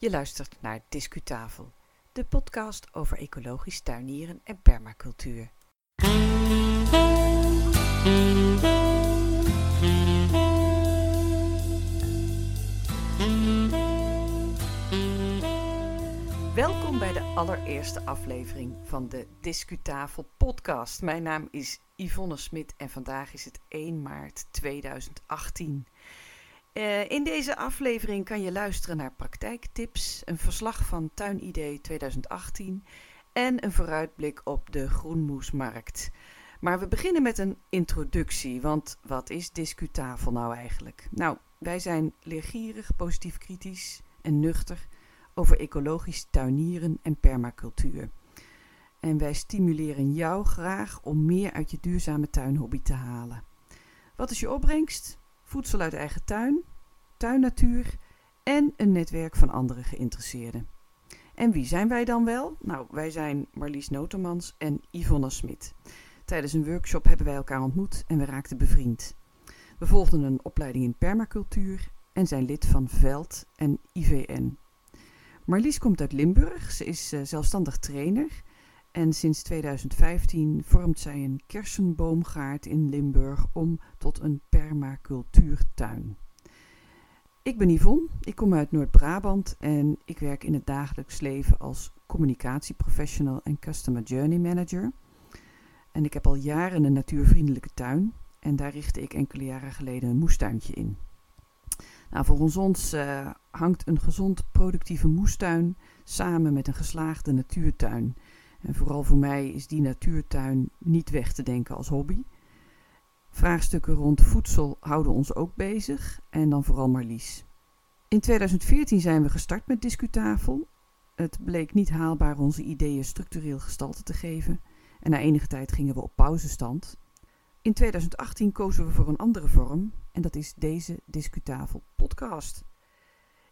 Je luistert naar Discutafel, de podcast over ecologisch tuinieren en permacultuur. Welkom bij de allereerste aflevering van de Discutafel podcast. Mijn naam is Yvonne Smit en vandaag is het 1 maart 2018. Uh, in deze aflevering kan je luisteren naar praktijktips, een verslag van Tuinidee 2018 en een vooruitblik op de groenmoesmarkt. Maar we beginnen met een introductie, want wat is Discutafel nou eigenlijk? Nou, wij zijn leergierig, positief kritisch en nuchter over ecologisch tuinieren en permacultuur. En wij stimuleren jou graag om meer uit je duurzame tuinhobby te halen. Wat is je opbrengst? Voedsel uit eigen tuin, tuinnatuur en een netwerk van andere geïnteresseerden. En wie zijn wij dan wel? Nou, wij zijn Marlies Notermans en Yvonne Smit. Tijdens een workshop hebben wij elkaar ontmoet en we raakten bevriend. We volgden een opleiding in permacultuur en zijn lid van VELD en IVN. Marlies komt uit Limburg, ze is uh, zelfstandig trainer en sinds 2015 vormt zij een kersenboomgaard in Limburg om tot een permacultuurtuin. Ik ben Yvonne, ik kom uit Noord-Brabant en ik werk in het dagelijks leven als communicatieprofessional en customer journey manager. En ik heb al jaren een natuurvriendelijke tuin en daar richtte ik enkele jaren geleden een moestuintje in. Nou, volgens ons uh, hangt een gezond productieve moestuin samen met een geslaagde natuurtuin. En vooral voor mij is die natuurtuin niet weg te denken als hobby. Vraagstukken rond voedsel houden ons ook bezig en dan vooral Marlies. In 2014 zijn we gestart met Discutafel. Het bleek niet haalbaar onze ideeën structureel gestalte te geven en na enige tijd gingen we op pauzestand. In 2018 kozen we voor een andere vorm en dat is deze Discutafel podcast.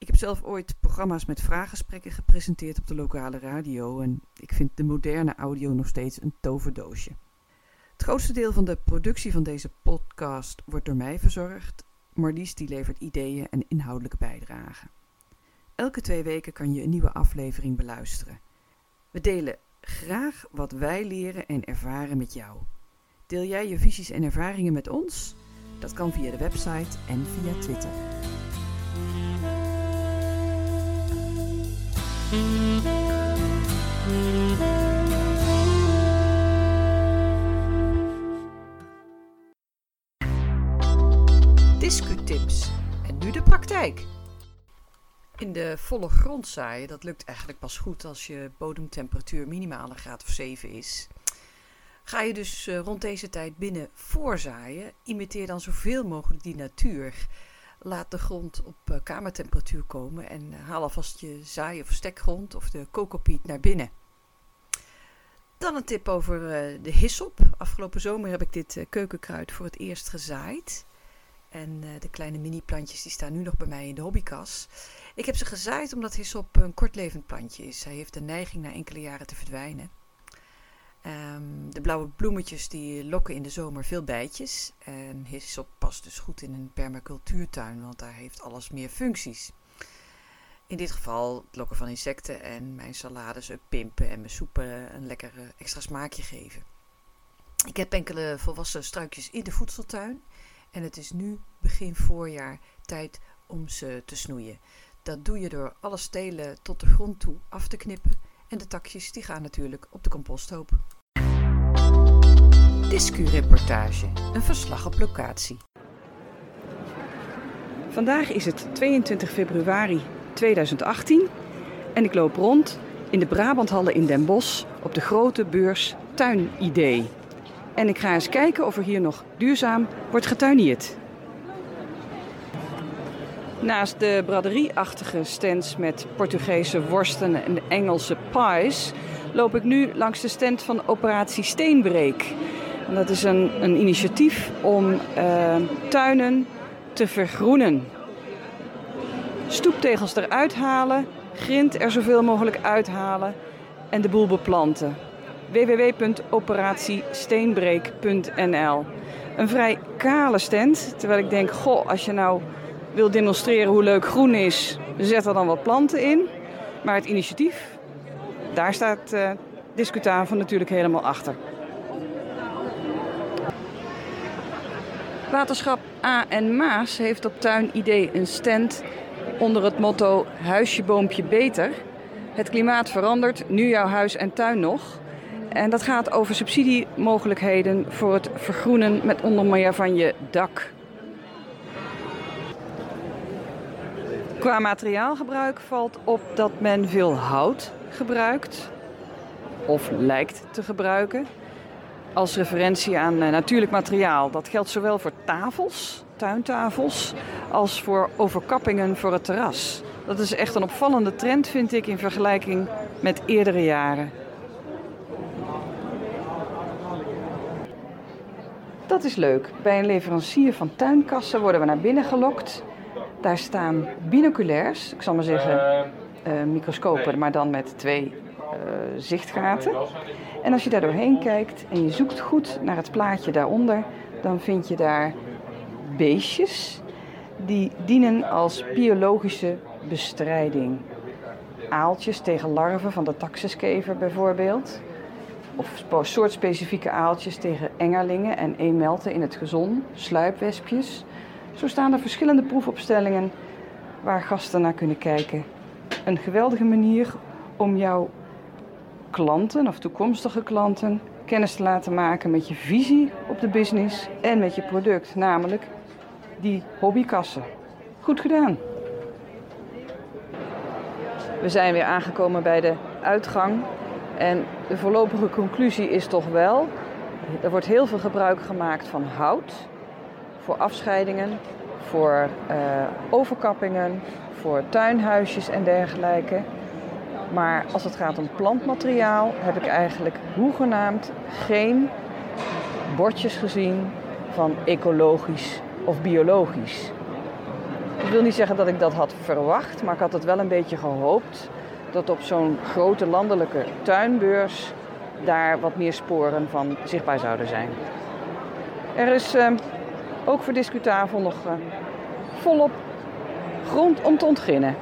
Ik heb zelf ooit programma's met vraaggesprekken gepresenteerd op de lokale radio en ik vind de moderne audio nog steeds een toverdoosje. Het grootste deel van de productie van deze podcast wordt door mij verzorgd. Marlies die levert ideeën en inhoudelijke bijdragen. Elke twee weken kan je een nieuwe aflevering beluisteren. We delen graag wat wij leren en ervaren met jou. Deel jij je visies en ervaringen met ons? Dat kan via de website en via Twitter. Praktijk. In de volle grond zaaien, dat lukt eigenlijk pas goed als je bodemtemperatuur minimaal een graad of 7 is. Ga je dus uh, rond deze tijd binnen voorzaaien, imiteer dan zoveel mogelijk die natuur. Laat de grond op uh, kamertemperatuur komen en haal alvast je zaai- of stekgrond of de kokopiet naar binnen. Dan een tip over de hyssop. Afgelopen zomer heb ik dit keukenkruid voor het eerst gezaaid. En de kleine mini-plantjes die staan nu nog bij mij in de hobbykas. Ik heb ze gezaaid omdat hyssop een kortlevend plantje is. Hij heeft de neiging na enkele jaren te verdwijnen. Um, de blauwe bloemetjes die lokken in de zomer veel bijtjes. En hyssop past dus goed in een permacultuurtuin, want daar heeft alles meer functies. In dit geval het lokken van insecten en mijn salades pimpen en mijn soepen een lekker extra smaakje geven. Ik heb enkele volwassen struikjes in de voedseltuin. En het is nu begin voorjaar tijd om ze te snoeien. Dat doe je door alle stelen tot de grond toe af te knippen en de takjes die gaan natuurlijk op de composthoop. Discu-reportage, een verslag op locatie. Vandaag is het 22 februari 2018 en ik loop rond in de Brabanthallen in Den Bosch op de grote beurs Tuinidee. En ik ga eens kijken of er hier nog duurzaam wordt getuinierd. Naast de braderieachtige stands met Portugese worsten en Engelse pies loop ik nu langs de stand van Operatie Steenbreek. En dat is een, een initiatief om uh, tuinen te vergroenen. Stoeptegels eruit halen, grind er zoveel mogelijk uithalen en de boel beplanten. www.operatiesteenbreek.nl Een vrij kale stand, terwijl ik denk, goh, als je nou wil demonstreren hoe leuk groen is, zet er dan wat planten in. Maar het initiatief, daar staat uh, natuurlijk helemaal achter. Waterschap A en Maas heeft op Tuin Idee een stand onder het motto Huisje, boompje beter. Het klimaat verandert, nu jouw huis en tuin nog. En dat gaat over subsidiemogelijkheden voor het vergroenen met onder meer van je dak. Qua materiaalgebruik valt op dat men veel hout gebruikt of lijkt te gebruiken als referentie aan eh, natuurlijk materiaal. Dat geldt zowel voor tafels, tuintafels, als voor overkappingen voor het terras. Dat is echt een opvallende trend, vind ik, in vergelijking met eerdere jaren. Dat is leuk. Bij een leverancier van tuinkassen worden we naar binnen gelokt. Daar staan binoculairs, ik zal maar zeggen uh, microscopen, maar dan met twee uh, zichtgaten. En als je daar doorheen kijkt en je zoekt goed naar het plaatje daaronder, dan vind je daar beestjes die dienen als biologische bestrijding. Aaltjes tegen larven van de taxiskever bijvoorbeeld. Of soortspecifieke aaltjes tegen engerlingen en emelten in het gezon, sluipwespjes. Zo staan er verschillende proefopstellingen waar gasten naar kunnen kijken. Een geweldige manier om jouw klanten of toekomstige klanten kennis te laten maken met je visie op de business en met je product, namelijk die hobbykassen. Goed gedaan. We zijn weer aangekomen bij de uitgang en de voorlopige conclusie is toch wel, er wordt heel veel gebruik gemaakt van hout voor afscheidingen, voor uh, overkappingen, voor tuinhuisjes en dergelijke. Maar als het gaat om plantmateriaal heb ik eigenlijk hoegenaamd geen bordjes gezien van ecologisch of biologisch. Ik wil niet zeggen dat ik dat had verwacht, maar ik had het wel een beetje gehoopt dat op zo'n grote landelijke tuinbeurs daar wat meer sporen van zichtbaar zouden zijn. Er is uh, ook voor Discutafel nog uh, volop grond om te ontginnen.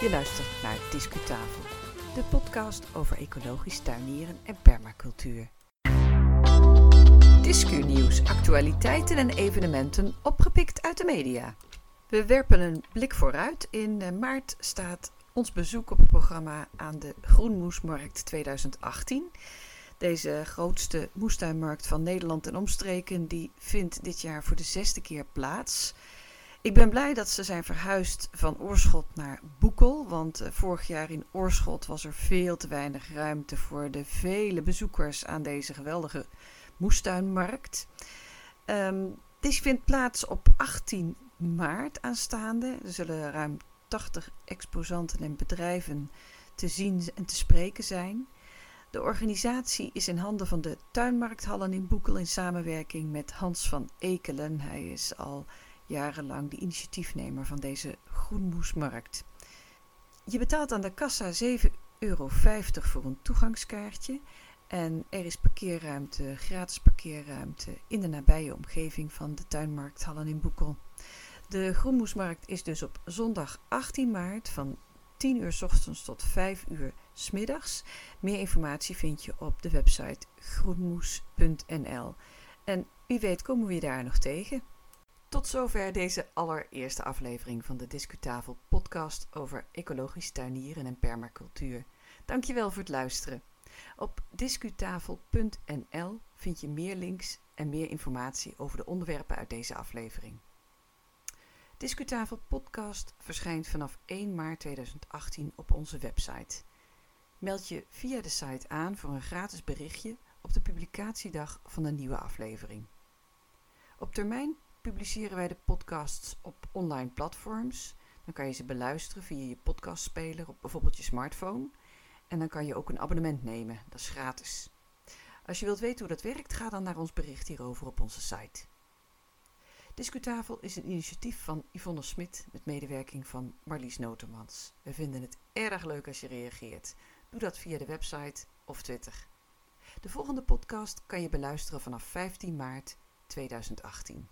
Je luistert naar Discutafel, de podcast over ecologisch tuinieren en permacultuur. Discu-nieuws, actualiteiten en evenementen opgepikt uit de media. We werpen een blik vooruit. In eh, maart staat ons bezoek op het programma aan de Groenmoesmarkt 2018. Deze grootste moestuinmarkt van Nederland en omstreken die vindt dit jaar voor de zesde keer plaats. Ik ben blij dat ze zijn verhuisd van Oorschot naar Boekel. Want uh, vorig jaar in Oorschot was er veel te weinig ruimte voor de vele bezoekers aan deze geweldige moestuinmarkt. Um, deze vindt plaats op 18 maart aanstaande. Er zullen ruim 80 exposanten en bedrijven te zien en te spreken zijn. De organisatie is in handen van de Tuinmarkthallen in Boekel in samenwerking met Hans van Ekelen. Hij is al jarenlang de initiatiefnemer van deze groenmoesmarkt. Je betaalt aan de kassa 7,50 euro voor een toegangskaartje. En er is parkeerruimte, gratis parkeerruimte in de nabije omgeving van de tuinmarkthallen in Boekel. De groenmoesmarkt is dus op zondag 18 maart van 10 uur s ochtends tot 5 uur s middags. Meer informatie vind je op de website groenmoes.nl. En wie weet komen we je daar nog tegen. Tot zover deze allereerste aflevering van de Discutafel podcast over ecologisch tuinieren en permacultuur. Dankjewel voor het luisteren. Op discutafel.nl vind je meer links en meer informatie over de onderwerpen uit deze aflevering. Discutafel podcast verschijnt vanaf 1 maart 2018 op onze website. Meld je via de site aan voor een gratis berichtje op de publicatiedag van een nieuwe aflevering. Op termijn publiceren wij de podcasts op online platforms. Dan kan je ze beluisteren via je podcastspeler op bijvoorbeeld je smartphone. En dan kan je ook een abonnement nemen, dat is gratis. Als je wilt weten hoe dat werkt, ga dan naar ons bericht hierover op onze site. Discutafel is een initiatief van Yvonne Smit met medewerking van Marlies Notermans. We vinden het erg leuk als je reageert. Doe dat via de website of Twitter. De volgende podcast kan je beluisteren vanaf 15 maart 2018.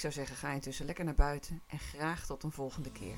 Ik zou zeggen, ga intussen lekker naar buiten en graag tot een volgende keer.